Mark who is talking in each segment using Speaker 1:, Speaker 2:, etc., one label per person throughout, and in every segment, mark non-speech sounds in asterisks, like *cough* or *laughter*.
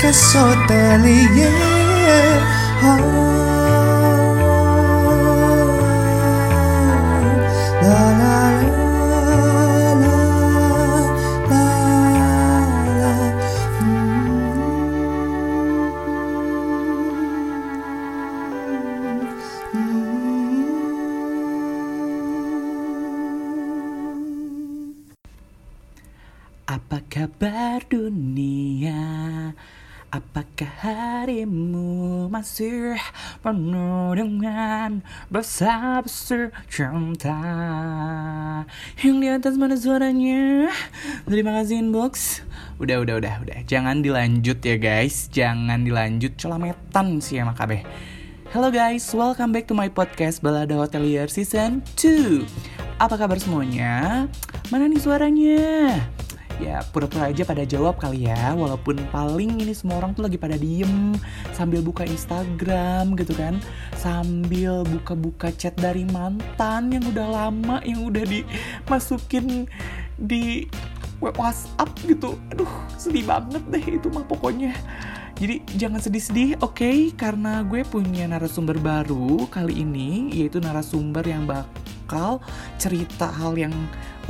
Speaker 1: Hotelier podcast Hotelier ah,
Speaker 2: harimu masih penuh dengan besar-besar cinta. Yang di atas mana suaranya? Terima kasih inbox. Udah, udah, udah, udah. Jangan dilanjut ya guys. Jangan dilanjut. Celametan sih ya Makabe Halo guys, welcome back to my podcast Balada Hotelier Season 2 Apa kabar semuanya? Mana nih suaranya? Ya pura-pura aja pada jawab kali ya Walaupun paling ini semua orang tuh lagi pada diem Sambil buka Instagram gitu kan Sambil buka-buka chat dari mantan Yang udah lama Yang udah dimasukin di WhatsApp gitu Aduh sedih banget deh itu mah pokoknya jadi jangan sedih-sedih, oke? Okay? Karena gue punya narasumber baru kali ini, yaitu narasumber yang bakal cerita hal yang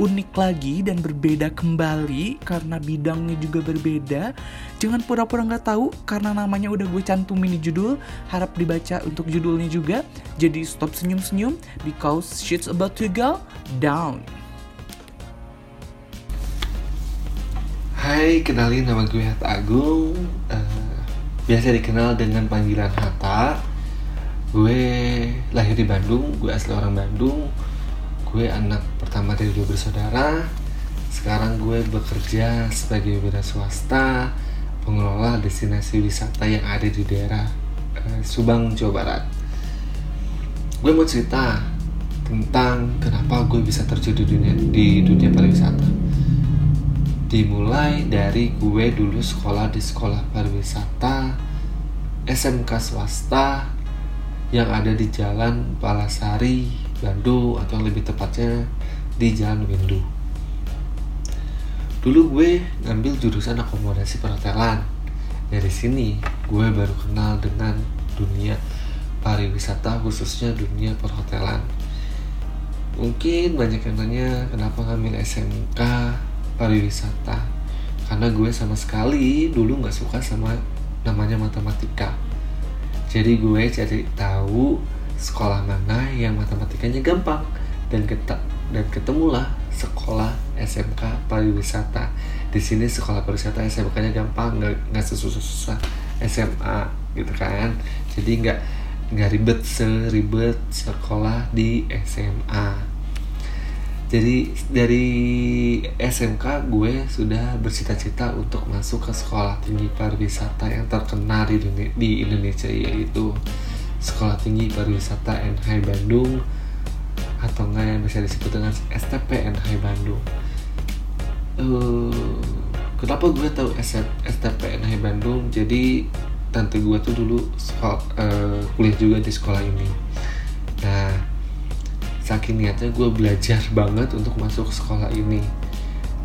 Speaker 2: unik lagi dan berbeda kembali karena bidangnya juga berbeda. Jangan pura-pura nggak tahu karena namanya udah gue cantumin di judul. Harap dibaca untuk judulnya juga. Jadi stop senyum-senyum because shit's about to go down.
Speaker 3: Hai, kenalin nama gue Hatta Agung Eh, Biasa dikenal dengan panggilan Hatta Gue lahir di Bandung, gue asli orang Bandung Gue anak pertama dari dua bersaudara. Sekarang gue bekerja sebagai wira swasta Pengelola destinasi wisata yang ada di daerah eh, Subang, Jawa Barat. Gue mau cerita tentang kenapa gue bisa terjun di dunia, di dunia pariwisata. Dimulai dari gue dulu sekolah di sekolah pariwisata SMK swasta yang ada di Jalan Palasari, Bandung atau lebih tepatnya di Jalan Windu. Dulu gue ngambil jurusan akomodasi perhotelan. Dari sini gue baru kenal dengan dunia pariwisata khususnya dunia perhotelan. Mungkin banyak yang nanya kenapa ngambil SMK pariwisata karena gue sama sekali dulu nggak suka sama namanya matematika jadi gue cari tahu sekolah mana yang matematikanya gampang. Dan kita dan ketemulah sekolah SMK pariwisata. Di sini sekolah pariwisata SMK-nya gampang nggak nggak susah-susah SMA gitu kan. Jadi nggak nggak ribet seribet sekolah di SMA jadi dari SMK gue sudah bercita-cita untuk masuk ke sekolah tinggi pariwisata yang terkenal di Indonesia yaitu Sekolah Tinggi Pariwisata NH Bandung atau enggak yang bisa disebut dengan STP NH Bandung. Uh, kenapa gue tahu STP NH Bandung? Jadi tante gue tuh dulu sekolah, uh, kuliah juga di sekolah ini. Nah, saking niatnya gue belajar banget untuk masuk sekolah ini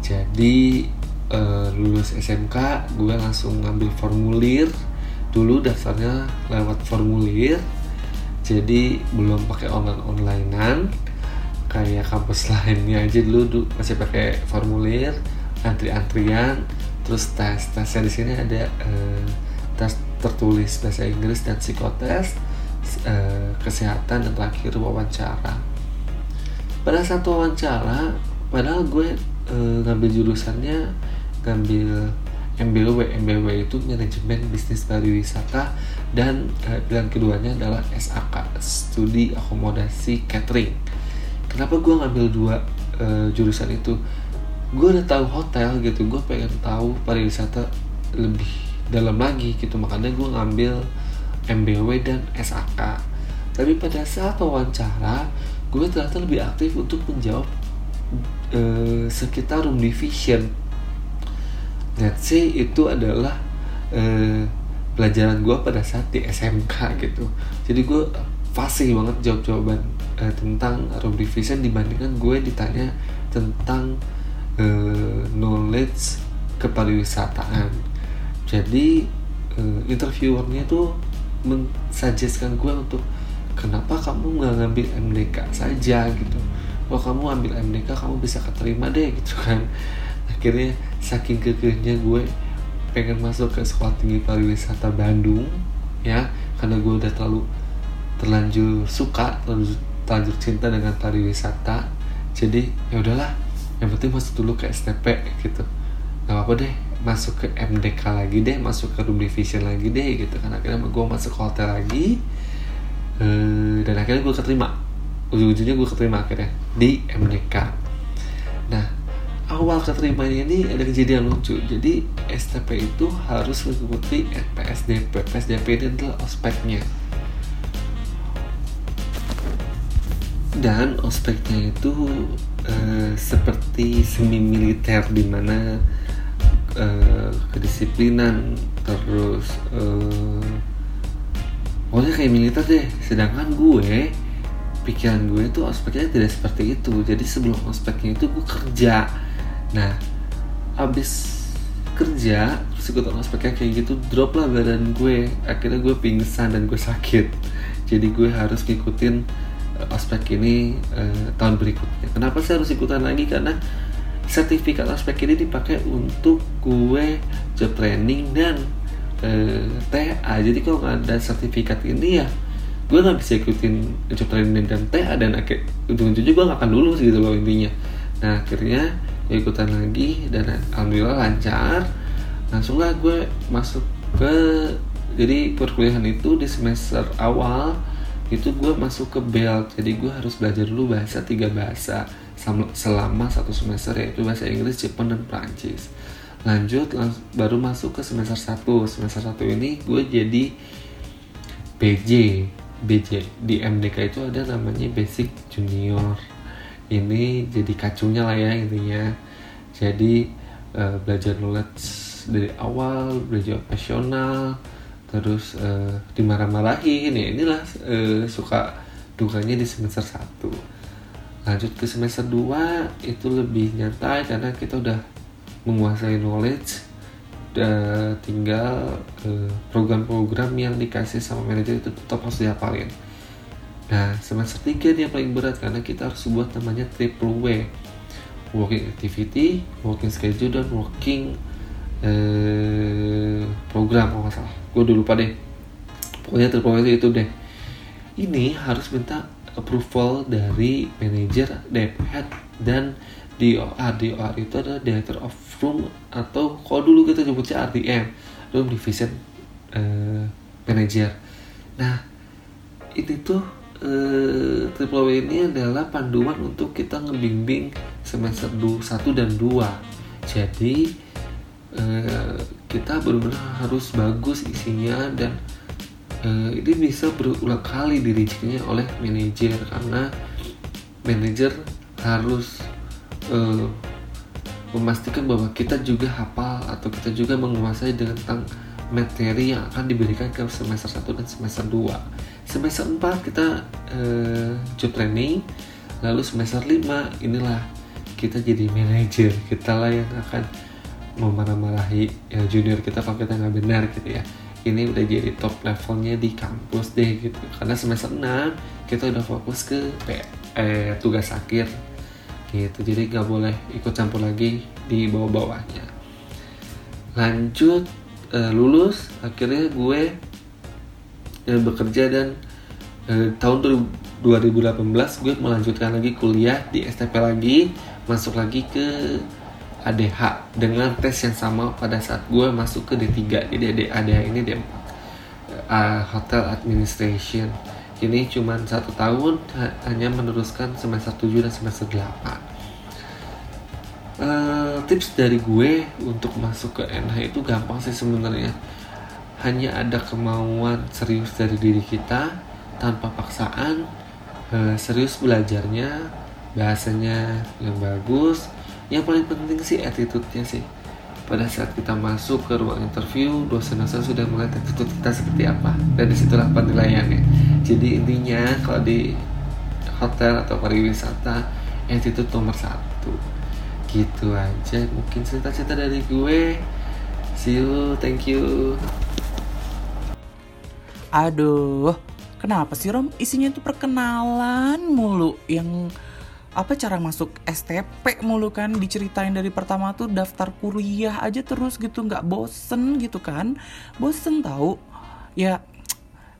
Speaker 3: jadi uh, lulus SMK gue langsung ngambil formulir dulu daftarnya lewat formulir jadi belum pakai online onlinean. Kayak kampus *laughs* lainnya aja dulu, masih pakai formulir antri antrian terus tes tesnya di sini ada uh, tes tertulis bahasa Inggris dan psikotes uh, kesehatan dan terakhir wawancara. Pada saat wawancara padahal gue e, ngambil jurusannya ngambil MBW MBW itu manajemen bisnis pariwisata dan pilihan keduanya adalah SAK studi akomodasi catering. Kenapa gue ngambil dua e, jurusan itu? Gue udah tahu hotel gitu gue pengen tahu pariwisata lebih dalam lagi gitu. Makanya gue ngambil MBW dan SAK tapi pada saat wawancara gue ternyata lebih aktif untuk menjawab uh, sekitar room division let's say itu adalah uh, pelajaran gue pada saat di SMK gitu. Jadi gue fasih banget jawab jawaban eh, tentang rubric vision dibandingkan gue ditanya tentang eh, knowledge kepariwisataan. Jadi eh, interviewernya tuh mensuggestkan gue untuk kenapa kamu nggak ngambil MDK saja? Gitu. Kalau kamu ambil MDK kamu bisa keterima deh gitu kan akhirnya saking kekehnya gue pengen masuk ke sekolah tinggi pariwisata Bandung ya. Karena gue udah terlalu terlanjur suka terlanjur, terlanjur cinta dengan pariwisata. Jadi ya udahlah. Yang penting masuk dulu ke STP gitu. Nggak apa deh masuk ke MDK lagi deh masuk ke room division lagi deh gitu kan. Akhirnya gue masuk ke hotel lagi. Eh, dan akhirnya gue keterima. Ujung-ujungnya gue keterima akhirnya di MDK awal keterimanya ini ada kejadian lucu. Jadi STP itu harus mengikuti PSDP PSDP ini adalah ospeknya. Dan ospeknya itu eh, seperti semi militer di mana eh, kedisiplinan terus eh, pokoknya kayak militer deh. Sedangkan gue pikiran gue itu ospeknya tidak seperti itu. Jadi sebelum ospeknya itu gue kerja nah abis kerja terus ikut ospeknya kayak gitu drop lah badan gue. Akhirnya gue pingsan dan gue sakit. Jadi gue harus ngikutin uh, ospek ini uh, tahun berikutnya. Kenapa saya harus ikutan lagi? Karena sertifikat ospek ini dipakai untuk gue job training dan uh, TA jadi kalau nggak ada sertifikat ini ya gue nggak bisa ikutin job training dan TA dan akhir ujung-ujungnya gue nggak akan lulus gitu loh intinya. Nah akhirnya ikutan lagi dan alhamdulillah lancar. Langsung lah gue masuk ke jadi perkuliahan itu di semester awal itu gue masuk ke belt. Jadi gue harus belajar dulu bahasa tiga bahasa selama satu semester yaitu bahasa Inggris, Jepang dan Prancis lanjut baru masuk ke semester 1 semester 1 ini gue jadi BJ BJ di MDK itu ada namanya Basic Junior ini jadi kacungnya lah ya intinya. Jadi eh, belajar knowledge dari awal belajar operasional terus eh, dimarah-marahin ya. Inilah eh, suka dukanya di semester 1 lanjut ke semester 2 itu lebih nyantai karena kita udah menguasai knowledge udah tinggal program-program yang dikasih sama manajer itu tetap harus dihafalin Nah, semester 3 dia paling berat karena kita harus buat namanya triple W. Working activity, working schedule, dan working eh, program kalau nggak salah. Gue udah lupa deh. Pokoknya triple W itu deh. Ini harus minta approval dari manajer, DP head, dan DOR. DOR itu adalah Director of Room atau kalau dulu kita nyebutnya RDM, Room Division eh, Manager. Nah, ini tuh eh, W ini adalah panduan untuk kita ngebimbing semester 1 dan 2 jadi eh, kita benar-benar harus bagus isinya dan eh, ini bisa berulang kali dirijikannya oleh manajer karena manajer harus eh, memastikan bahwa kita juga hafal atau kita juga menguasai tentang materi yang akan diberikan ke semester 1 dan semester 2 semester 4 kita eh, job training lalu semester 5 inilah kita jadi manajer. Kita lah yang akan memarah-marahi ya, junior kita kalau kita nggak benar gitu ya. Ini udah jadi top levelnya di kampus deh gitu. Karena semester 6 kita udah fokus ke eh, tugas akhir gitu. Jadi nggak boleh ikut campur lagi di bawah-bawahnya. Lanjut eh, lulus akhirnya gue eh, bekerja dan eh, tahun 2018 gue melanjutkan lagi kuliah di STP lagi masuk lagi ke ADH dengan tes yang sama pada saat gue masuk ke D3 jadi ADH ini D4 uh, Hotel Administration. Ini cuma satu tahun ha- hanya meneruskan semester 7 dan semester 8 Eh, tips dari gue untuk masuk ke NH itu gampang sih sebenarnya hanya ada kemauan serius dari diri kita tanpa paksaan eh, serius belajarnya bahasanya yang bagus. Yang paling penting sih attitude-nya sih. Pada saat kita masuk ke ruang interview dosen-dosen sudah melihat attitude kita seperti apa. Dan di situlah penilaiannya. Jadi intinya kalau di hotel atau pariwisata attitude nomor satu. Gitu aja. Mungkin cerita-cerita dari gue. See you. Thank you
Speaker 2: Aduh, kenapa sih Rom? Isinya tuh perkenalan mulu. Yang apa cara masuk STP mulu kan? Diceritain dari pertama tuh daftar kuliah aja terus gitu nggak bosen gitu kan? Bosen tahu ya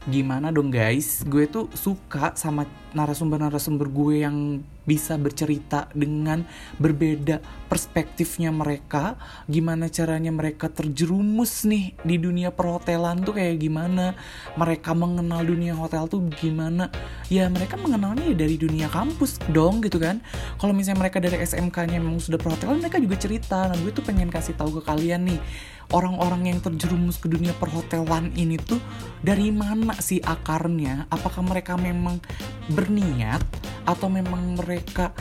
Speaker 2: gimana dong guys? Gue tuh suka sama narasumber-narasumber gue yang bisa bercerita dengan berbeda perspektifnya mereka. Gimana caranya mereka terjerumus nih di dunia perhotelan tuh kayak gimana? Mereka mengenal dunia hotel tuh gimana? Ya mereka mengenalnya ya dari dunia kampus dong gitu kan. Kalau misalnya mereka dari SMK-nya memang sudah perhotelan mereka juga cerita. Nah gue tuh pengen kasih tahu ke kalian nih orang-orang yang terjerumus ke dunia perhotelan ini tuh dari mana sih akarnya? Apakah mereka memang berniat atau memang mereka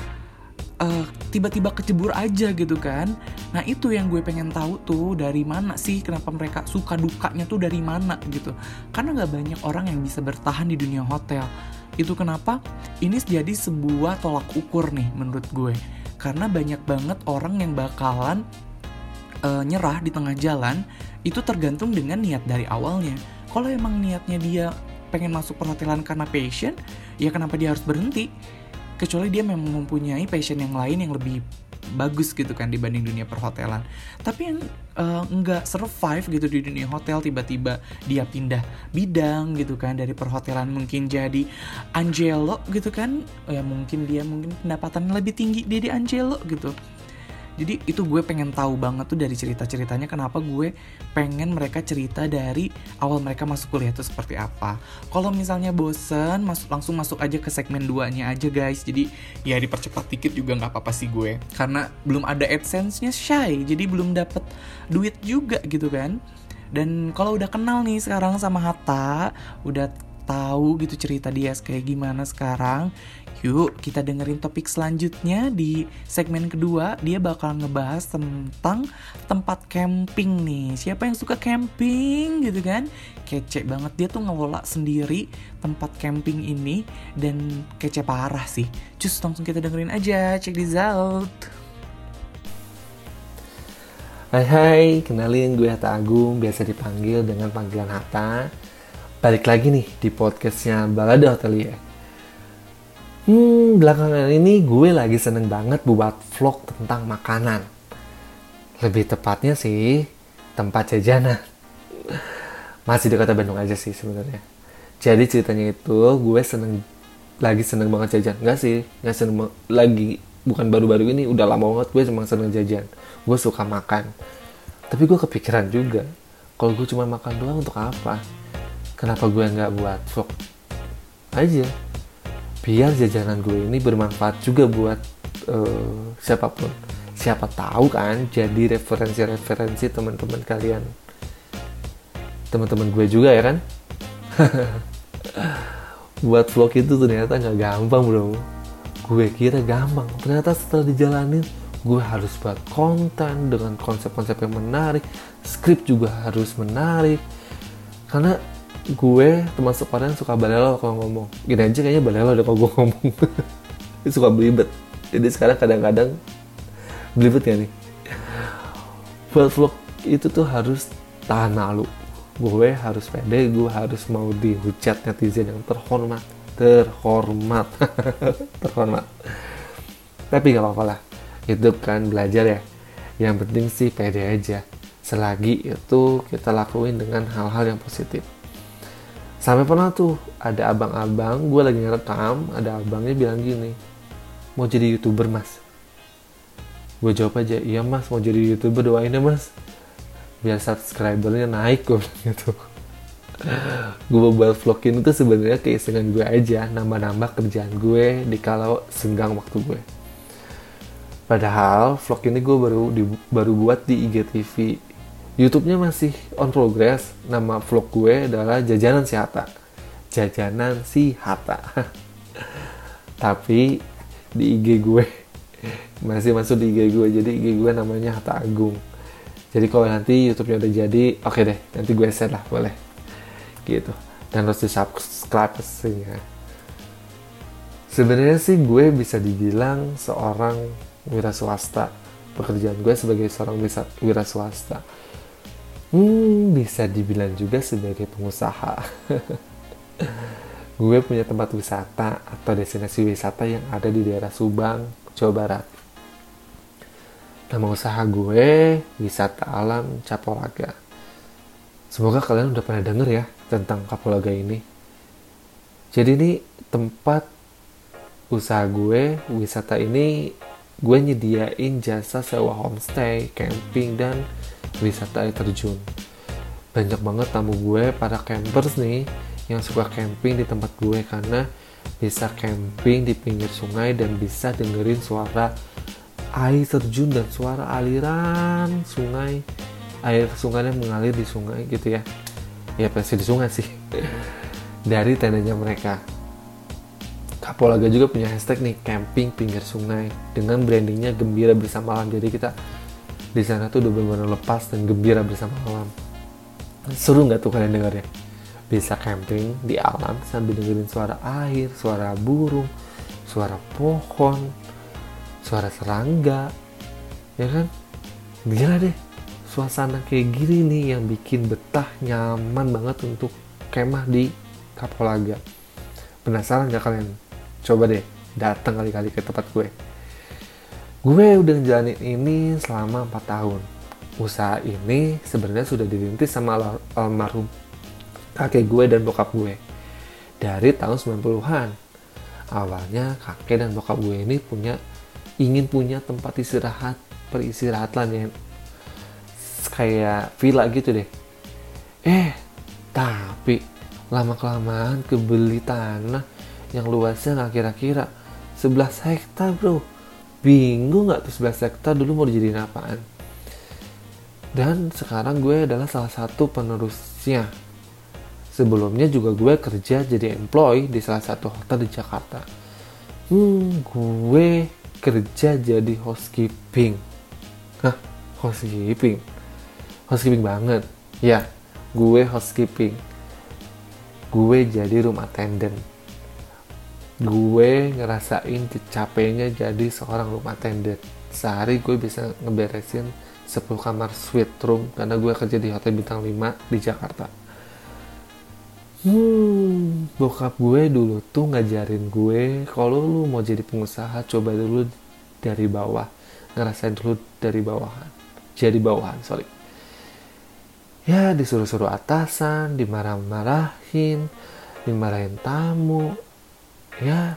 Speaker 2: eh, tiba-tiba kecebur aja gitu kan? Nah itu yang gue pengen tahu tuh dari mana sih kenapa mereka suka dukanya tuh dari mana gitu. Karena nggak banyak orang yang bisa bertahan di dunia hotel. Itu kenapa? Ini jadi sebuah tolak ukur nih menurut gue. Karena banyak banget orang yang bakalan eh, nyerah di tengah jalan itu tergantung dengan niat dari awalnya. Kalau emang niatnya dia pengen masuk perhotelan karena passion ya kenapa dia harus berhenti? Kecuali dia memang mempunyai passion yang lain yang lebih bagus gitu kan dibanding dunia perhotelan. Tapi yang eh, nggak survive gitu di dunia hotel tiba-tiba dia pindah bidang gitu kan dari perhotelan mungkin jadi Angelo gitu kan ya mungkin dia mungkin pendapatan lebih tinggi dari Angelo gitu jadi itu gue pengen tahu banget tuh dari cerita-ceritanya kenapa gue pengen mereka cerita dari awal mereka masuk kuliah itu seperti apa. Kalau misalnya bosen, masuk langsung masuk aja ke segmen 2-nya aja guys. Jadi ya dipercepat dikit juga nggak apa-apa sih gue. Karena belum ada AdSense-nya shy, jadi belum dapet duit juga gitu kan. Dan kalau udah kenal nih sekarang sama Hatta, udah tahu gitu cerita dia kayak gimana sekarang. Yuk kita dengerin topik selanjutnya di segmen kedua dia bakal ngebahas tentang tempat camping nih. Siapa yang suka camping gitu kan? Kece banget dia tuh ngelola sendiri tempat camping ini dan kece parah sih. Cus langsung kita dengerin aja, check this out.
Speaker 3: Hai hai, kenalin gue Hatta Agung, biasa dipanggil dengan panggilan Hatta. Balik lagi nih di podcastnya Balada Hotelier. Hmm, belakangan ini gue lagi seneng banget buat vlog tentang makanan. Lebih tepatnya sih, tempat jajanan. Masih di kota Bandung aja sih sebenarnya. Jadi ceritanya itu gue seneng lagi seneng banget jajan. Enggak sih, nggak seneng lagi bukan baru-baru ini udah lama banget gue emang seneng jajan. Gue suka makan. Tapi gue kepikiran juga, kalau gue cuma makan doang untuk apa? Kenapa gue nggak buat vlog aja? Biar jajanan gue ini bermanfaat juga buat eh, siapa pun. Siapa tahu kan jadi referensi-referensi teman-teman kalian. Teman-teman gue juga ya kan? *laughs* buat vlog itu ternyata nggak gampang bro gue kira gampang ternyata setelah dijalanin gue harus buat konten dengan konsep-konsep yang menarik skrip juga harus menarik karena gue termasuk orang yang suka balelo kalau ngomong. Gini aja kayaknya balelo deh kalau gue ngomong. *laughs* Suka belibet. Jadi sekarang kadang-kadang belibet ya nih? Buat vlog itu tuh harus tahan malu. Gue harus pede gue harus mau dihujat netizen yang terhormat. Terhormat. *laughs* Terhormat. Tapi nggak apa-apa lah. Itu kan belajar ya. Yang penting sih pede aja. Selagi itu kita lakuin dengan hal-hal yang positif sampai pernah tuh ada abang-abang gue lagi ngerekam ada abangnya bilang gini mau jadi youtuber mas? Gue jawab aja iya mas mau jadi youtuber doain ya mas. Biar subscribernya naik gue bilang gitu. Gue buat vlog ini tuh sebenarnya keisengan gue aja nambah-nambah kerjaan gue di kalau senggang waktu gue padahal vlog ini gue baru di, baru buat di IGTV YouTube-nya masih on progress. Nama vlog gue adalah jajanan si Hatta. Jajanan si Hatta. *laughs* Tapi di IG gue masih masuk di IG gue jadi IG gue namanya Hatta Agung. Jadi kalau nanti YouTube-nya udah jadi oke deh nanti gue share lah boleh. Gitu. Dan harus di subscribe pastinya sebenarnya sih gue bisa dibilang seorang wira swasta pekerjaan gue sebagai seorang wira swasta hmm bisa dibilang juga sebagai pengusaha *laughs* gue punya tempat wisata atau destinasi wisata yang ada di daerah Subang, Jawa Barat. Nama usaha gue Wisata Alam Capolaga. Semoga kalian udah pernah denger ya tentang Kapolaga ini. Jadi ini tempat usaha gue, wisata ini gue nyediain jasa sewa homestay, camping, dan wisata air terjun. Banyak banget tamu gue para campers nih yang suka camping di tempat gue karena bisa camping di pinggir sungai dan bisa dengerin suara air terjun dan suara aliran sungai. Air sungainya mengalir di sungai gitu ya. Ya pasti di sungai sih. *laughs* Dari tendanya mereka. Kapolaga juga punya hashtag nih camping pinggir sungai. Dengan brandingnya gembira bersama. Alam jadi kita di sana tuh udah benar-benar lepas dan gembira bersama alam seru nggak tuh kalian dengar ya bisa camping di alam sambil dengerin suara air, suara burung, suara pohon, suara serangga, ya kan? Gila deh, suasana kayak gini nih yang bikin betah nyaman banget untuk kemah di Kapolaga. Penasaran gak kalian? Coba deh datang kali-kali ke tempat gue. Gue udah ngejalanin ini selama 4 tahun. Usaha ini sebenarnya sudah dirintis sama al almarhum kakek gue dan bokap gue dari tahun 90-an. Awalnya kakek dan bokap gue ini punya ingin punya tempat istirahat peristirahatan yang kayak villa gitu deh. Eh, tapi lama kelamaan kebeli tanah yang luasnya nggak kira-kira 11 hektar bro. Bingung nggak tuh 11 hektar dulu mau dijadiin apaan? Dan sekarang gue adalah salah satu penerusnya Sebelumnya juga gue kerja jadi employee di salah satu hotel di Jakarta. Hmm, gue kerja jadi housekeeping. Hah, housekeeping? Housekeeping banget. Ya, gue housekeeping. Gue jadi room attendant. Gue ngerasain capeknya jadi seorang room attendant. Sehari gue bisa ngeberesin 10 kamar suite room karena gue kerja di hotel bintang 5 di Jakarta Hmm, bokap gue dulu tuh ngajarin gue kalau lu mau jadi pengusaha coba dulu dari bawah, ngerasain dulu dari bawahan, jadi bawahan, sorry. Ya disuruh-suruh atasan, dimarah-marahin, dimarahin tamu, ya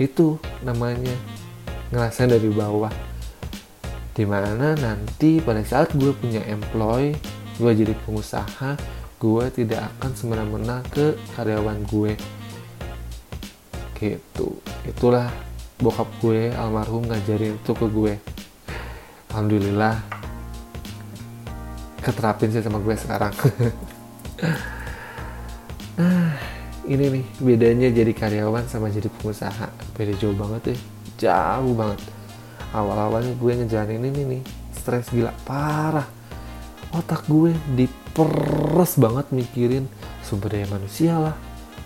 Speaker 3: itu namanya. Ngerasain dari bawah. Di mana nanti pada saat gue punya employ, gue jadi pengusaha, gue tidak akan semena-mena ke karyawan gue gitu. Itulah bokap gue almarhum ngajarin itu ke gue alhamdulillah keterapin sih sama gue sekarang. *laughs* Nah ini nih bedanya jadi karyawan sama jadi pengusaha. Beda jauh banget deh jauh banget. Awal-awalnya gue ngejalanin ini nih stres gila parah. Otak gue diperes banget mikirin sumber daya manusia lah,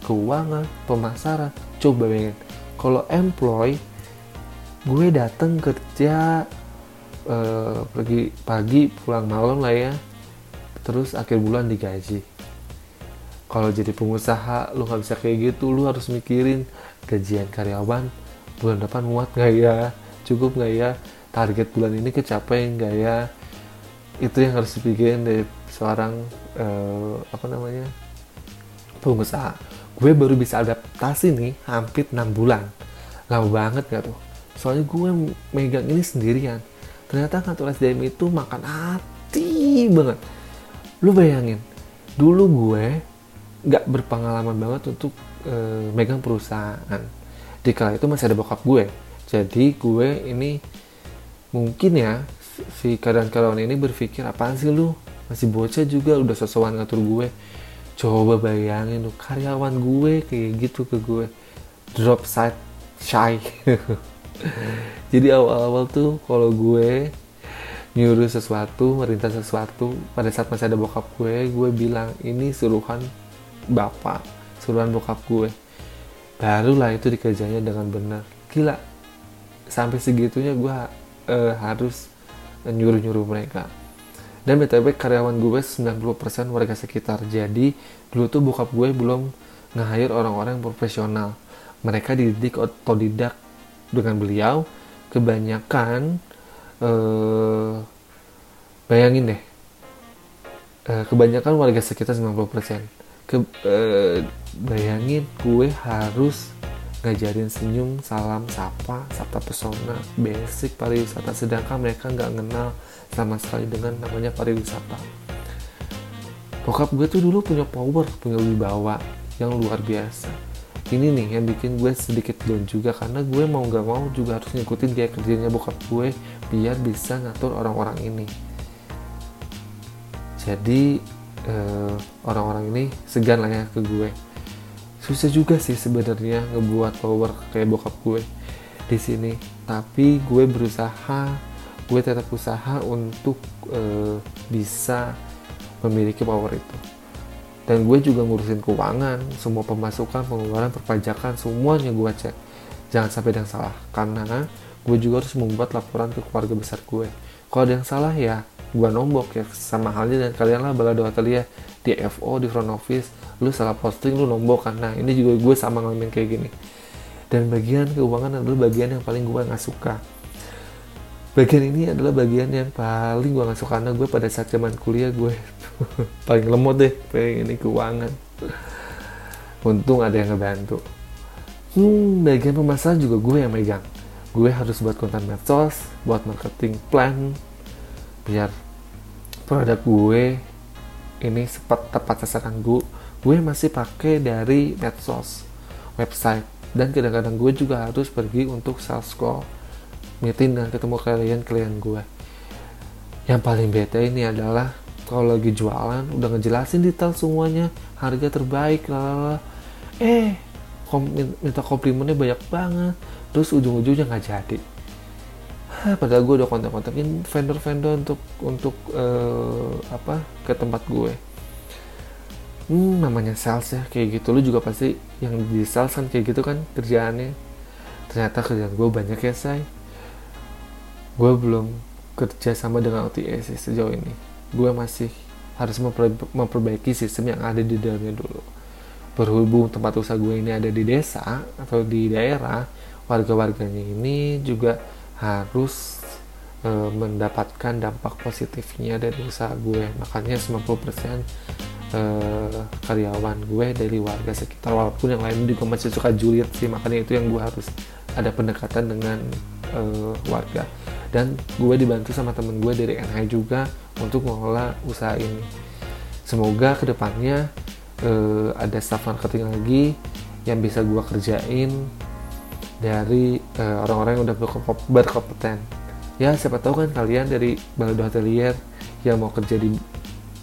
Speaker 3: keuangan, pemasaran. Coba bayangin, kalau employ, gue dateng kerja eh, pergi pagi pulang malam lah ya, terus akhir bulan digaji. Kalau jadi pengusaha, lu nggak bisa kayak gitu, lu harus mikirin gajian karyawan bulan depan muat nggak ya, cukup nggak ya, target bulan ini kecapai nggak ya, itu yang harus dipikirin dari seorang uh, apa namanya pengusaha. Gue baru bisa adaptasi nih hampir 6 bulan. Lama banget gak tuh? Soalnya gue megang ini sendirian. Ternyata kantor SDM itu makan hati banget. Lu bayangin dulu gue gak berpengalaman banget untuk uh, megang perusahaan. Di kala itu masih ada bokap gue. Jadi gue ini mungkin ya si karyawan-karyawan ini berpikir apaan sih lu? Masih bocah juga udah sesuatu ngatur gue. Coba bayangin lu karyawan gue kayak gitu ke gue. Drop side shy. *laughs* Jadi awal-awal tuh kalau gue nyuruh sesuatu merintah sesuatu pada saat masih ada bokap gue gue bilang ini suruhan bapak suruhan bokap gue. Barulah itu dikerjanya dengan benar. Gila sampai segitunya gue eh, harus nyuruh-nyuruh mereka. Dan btw karyawan gue 90% warga sekitar. Jadi dulu tuh bokap gue belum nge-hire orang-orang yang profesional. Mereka dididik otodidak dengan beliau. Kebanyakan eh, bayangin deh eh, kebanyakan warga sekitar 90% ke, eh, bayangin gue harus ngajarin senyum, salam, sapa, sapa pesona, basic pariwisata. Sedangkan mereka nggak kenal sama sekali dengan namanya pariwisata. Bokap gue tuh dulu punya power, punya wibawa yang luar biasa. Ini nih yang bikin gue sedikit down juga karena gue mau nggak mau juga harus ngikutin gaya kerjanya bokap gue biar bisa ngatur orang-orang ini. Jadi eh, orang-orang ini segan lah ya ke gue. Susah juga sih sebenarnya ngebuat power kayak bokap gue di sini. Tapi gue berusaha gue tetap usaha untuk eh, bisa memiliki power itu. Dan gue juga ngurusin keuangan semua pemasukan pengeluaran perpajakan semuanya gue cek. Jangan sampai ada yang salah karena gue juga harus membuat laporan ke keluarga besar gue. Kalau ada yang salah ya gue nombok ya. Sama halnya dan kalian lah balado atelier. Di FO di front office lu salah posting lu nombok karena ini juga gue sama ngalamin kayak gini. Dan bagian keuangan adalah bagian yang paling gue nggak suka. Bagian ini adalah bagian yang paling gue nggak suka karena gue pada saat zaman kuliah gue *laughs* paling lemot deh pengen ini keuangan. Untung ada yang ngebantu. Hmm bagian pemasaran juga gue yang megang. Gue harus buat konten medsos buat marketing plan biar produk gue. Ini sepat tepat sasaran gue. Gue masih pakai dari medsos website. Dan kadang-kadang gue juga harus pergi untuk sales call meeting dan ketemu klien-klien gue. Yang paling bete ini adalah kalau lagi jualan udah ngejelasin detail semuanya harga terbaik lalala eh kom minta komplimennya banyak banget. Terus ujung-ujungnya nggak jadi Hah, padahal gue udah kontak-kontakin vendor-vendor untuk untuk uh, apa ke tempat gue hmm, namanya sales ya kayak gitu. Lu juga pasti yang di sales kan kayak gitu kan kerjaannya. Ternyata kerjaan gue banyak ya say. Gue belum kerja sama dengan OTA sih sejauh ini. Gue masih harus memperbaiki sistem yang ada di dalamnya dulu. Berhubung tempat usaha gue ini ada di desa atau di daerah warga-warganya ini juga harus e, mendapatkan dampak positifnya dari usaha gue. Makanya 90% e, karyawan gue dari warga sekitar walaupun yang lain juga masih suka julid sih makanya itu yang gue harus ada pendekatan dengan e, warga. Dan gue dibantu sama temen gue dari NH juga untuk mengelola usaha ini. Semoga ke depannya uh, ada staff marketing lagi yang bisa gue kerjain dari uh, orang-orang yang udah berkompeten ya siapa tahu kan kalian dari balado hotelier yang mau kerja di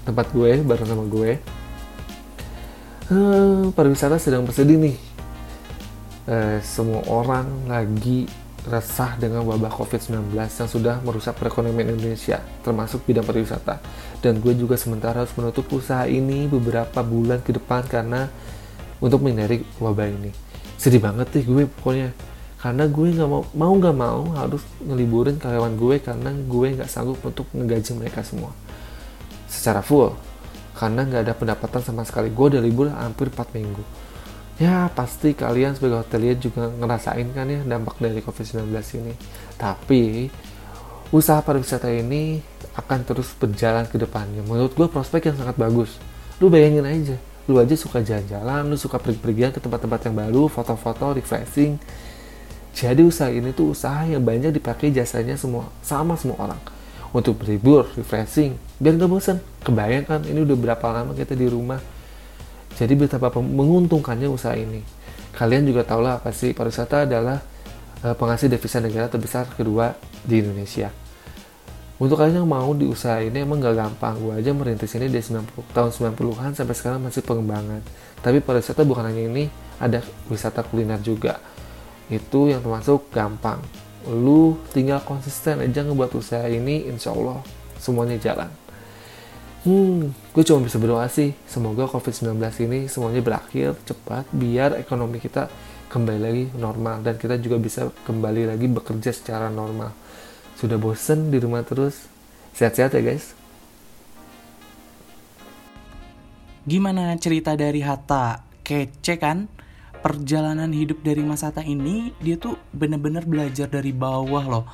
Speaker 3: tempat gue bareng sama gue uh, pariwisata sedang bersedih nih uh, semua orang lagi resah dengan wabah COVID-19 yang sudah merusak perekonomian Indonesia, termasuk bidang pariwisata. Dan gue juga sementara harus menutup usaha ini beberapa bulan ke depan karena untuk menghindari wabah ini. Sedih banget nih gue pokoknya. Karena gue nggak mau mau nggak mau harus ngeliburin karyawan gue karena gue nggak sanggup untuk ngegaji mereka semua secara full. Karena nggak ada pendapatan sama sekali. Gue udah libur hampir 4 minggu ya pasti kalian sebagai hotelier juga ngerasain kan ya dampak dari COVID-19 ini. Tapi usaha pariwisata ini akan terus berjalan ke depannya. Menurut gue prospek yang sangat bagus. Lu bayangin aja, lu aja suka jalan-jalan, lu suka pergi-pergian ke tempat-tempat yang baru, foto-foto, refreshing. Jadi usaha ini tuh usaha yang banyak dipakai jasanya semua sama semua orang untuk berlibur, refreshing, biar nggak bosan. Kebayang kan ini udah berapa lama kita di rumah jadi betapa menguntungkannya usaha ini. Kalian juga tahu lah pasti pariwisata adalah uh, penghasil devisa negara terbesar kedua di Indonesia. Untuk kalian yang mau di usaha ini emang gak gampang. Gue aja merintis ini dari 90, tahun 90-an sampai sekarang masih pengembangan. Tapi pariwisata bukan hanya ini, ada wisata kuliner juga. Itu yang termasuk gampang. Lu tinggal konsisten aja ngebuat usaha ini, insya Allah semuanya jalan hmm, gue cuma bisa berdoa sih semoga COVID-19 ini semuanya berakhir cepat biar ekonomi kita kembali lagi normal dan kita juga bisa kembali lagi bekerja secara normal sudah bosen di rumah terus sehat-sehat ya guys
Speaker 2: Gimana cerita dari Hatta? Kece kan? Perjalanan hidup dari Mas Hatta ini dia tuh bener-bener belajar dari bawah loh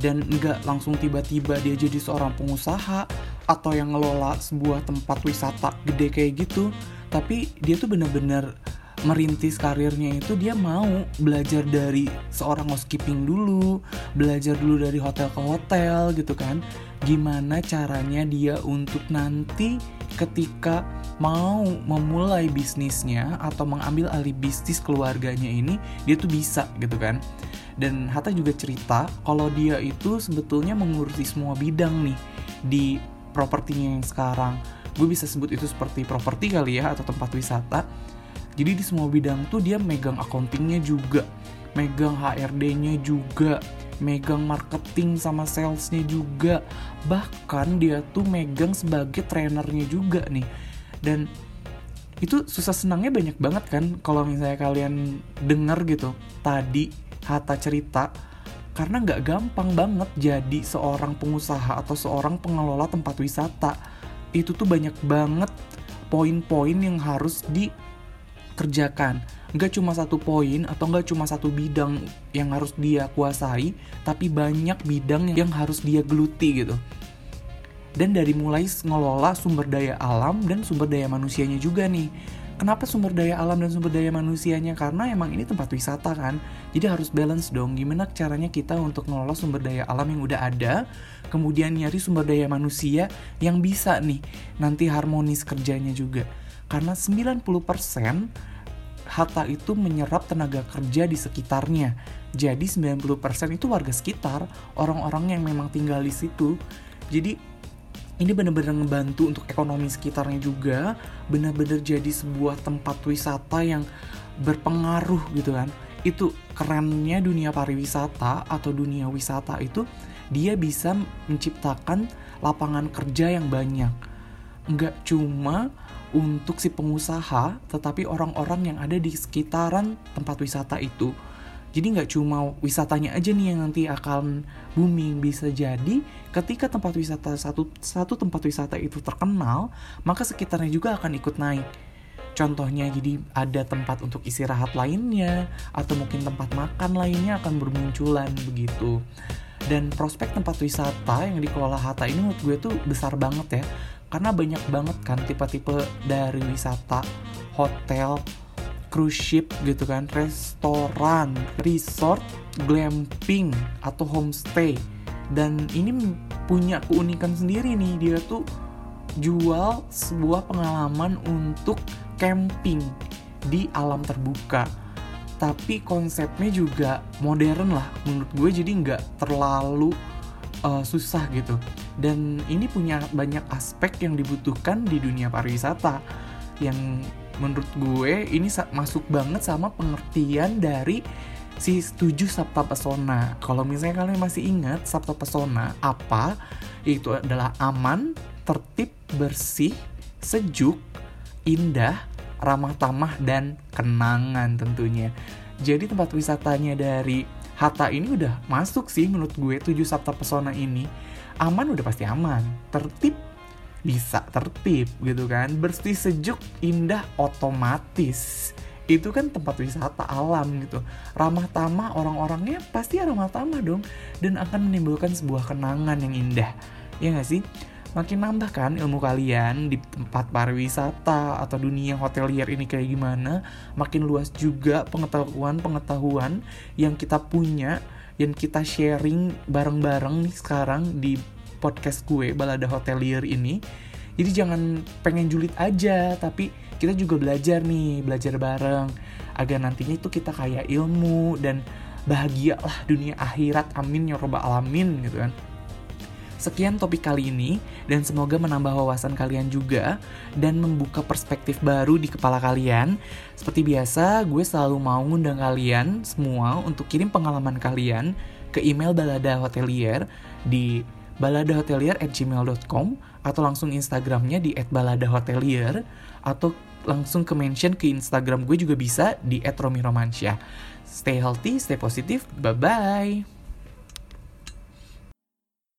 Speaker 2: dan nggak langsung tiba-tiba dia jadi seorang pengusaha atau yang ngelola sebuah tempat wisata gede kayak gitu tapi dia tuh bener-bener merintis karirnya itu dia mau belajar dari seorang housekeeping dulu, belajar dulu dari hotel ke hotel gitu kan. Gimana caranya dia untuk nanti ketika mau memulai bisnisnya atau mengambil alih bisnis keluarganya ini, dia tuh bisa gitu kan. Dan Hatta juga cerita kalau dia itu sebetulnya mengurusi semua bidang nih di propertinya yang sekarang. Gue bisa sebut itu seperti properti kali ya atau tempat wisata jadi di semua bidang tuh dia megang accountingnya juga, megang HRD-nya juga, megang marketing sama salesnya juga. Bahkan dia tuh megang sebagai trainernya juga nih. Dan itu susah senangnya banyak banget kan kalau misalnya kalian denger gitu tadi Hatta cerita karena nggak gampang banget jadi seorang pengusaha atau seorang pengelola tempat wisata itu tuh banyak banget poin-poin yang harus di kerjakan. Nggak cuma satu poin atau nggak cuma satu bidang yang harus dia kuasai, tapi banyak bidang yang harus dia geluti gitu. Dan dari mulai ngelola sumber daya alam dan sumber daya manusianya juga nih. Kenapa sumber daya alam dan sumber daya manusianya? Karena emang ini tempat wisata kan. Jadi harus balance dong. Gimana caranya kita untuk ngelola sumber daya alam yang udah ada, kemudian nyari sumber daya manusia yang bisa nih nanti harmonis kerjanya juga karena 90% Hatta itu menyerap tenaga kerja di sekitarnya. Jadi 90% itu warga sekitar, orang-orang yang memang tinggal di situ. Jadi ini benar-benar ngebantu untuk ekonomi sekitarnya juga, benar-benar jadi sebuah tempat wisata yang berpengaruh gitu kan. Itu kerennya dunia pariwisata atau dunia wisata itu dia bisa menciptakan lapangan kerja yang banyak. Nggak cuma untuk si pengusaha, tetapi orang-orang yang ada di sekitaran tempat wisata itu. Jadi nggak cuma wisatanya aja nih yang nanti akan booming, bisa jadi ketika tempat wisata satu satu tempat wisata itu terkenal, maka sekitarnya juga akan ikut naik. Contohnya jadi ada tempat untuk istirahat lainnya atau mungkin tempat makan lainnya akan bermunculan begitu. Dan prospek tempat wisata yang dikelola Hatta ini menurut gue tuh besar banget ya karena banyak banget kan tipe-tipe dari wisata hotel cruise ship gitu kan restoran resort glamping atau homestay. Dan ini punya keunikan sendiri nih dia tuh jual sebuah pengalaman untuk camping di alam terbuka. Tapi konsepnya juga modern lah menurut gue jadi nggak terlalu uh, susah gitu dan ini punya banyak aspek yang dibutuhkan di dunia pariwisata yang menurut gue ini masuk banget sama pengertian dari si tujuh sabta pesona. Kalau misalnya kalian masih ingat sabta pesona apa? Itu adalah aman, tertib, bersih, sejuk, indah, ramah tamah dan kenangan tentunya. Jadi tempat wisatanya dari Hatta ini udah masuk sih menurut gue tujuh sabta pesona ini aman udah pasti aman. Tertib bisa tertib gitu kan? Bersih sejuk indah otomatis. Itu kan tempat wisata alam gitu. Ramah tamah orang-orangnya pasti ramah tamah dong. Dan akan menimbulkan sebuah kenangan yang indah. Ya gak sih? Makin nambah kan ilmu kalian di tempat pariwisata atau dunia hotelier ini kayak gimana makin luas juga pengetahuan-pengetahuan yang kita punya yang kita sharing bareng-bareng sekarang di podcast gue Balada Hotelier ini. Jadi jangan pengen julid aja tapi kita juga belajar nih belajar bareng. Agar nantinya itu kita kaya ilmu dan bahagia lah dunia akhirat. Amin ya robbal alamin gitu kan Sekian topik kali ini, dan semoga menambah wawasan kalian juga dan membuka perspektif baru di kepala kalian. Seperti biasa, gue selalu mau ngundang kalian semua untuk kirim pengalaman kalian ke email balada hotelier di baladahotelier@gmail.com atau langsung Instagramnya di @baladahotelier atau langsung ke mention ke Instagram gue juga bisa di @romiromansyah. Stay healthy, stay positive. Bye bye.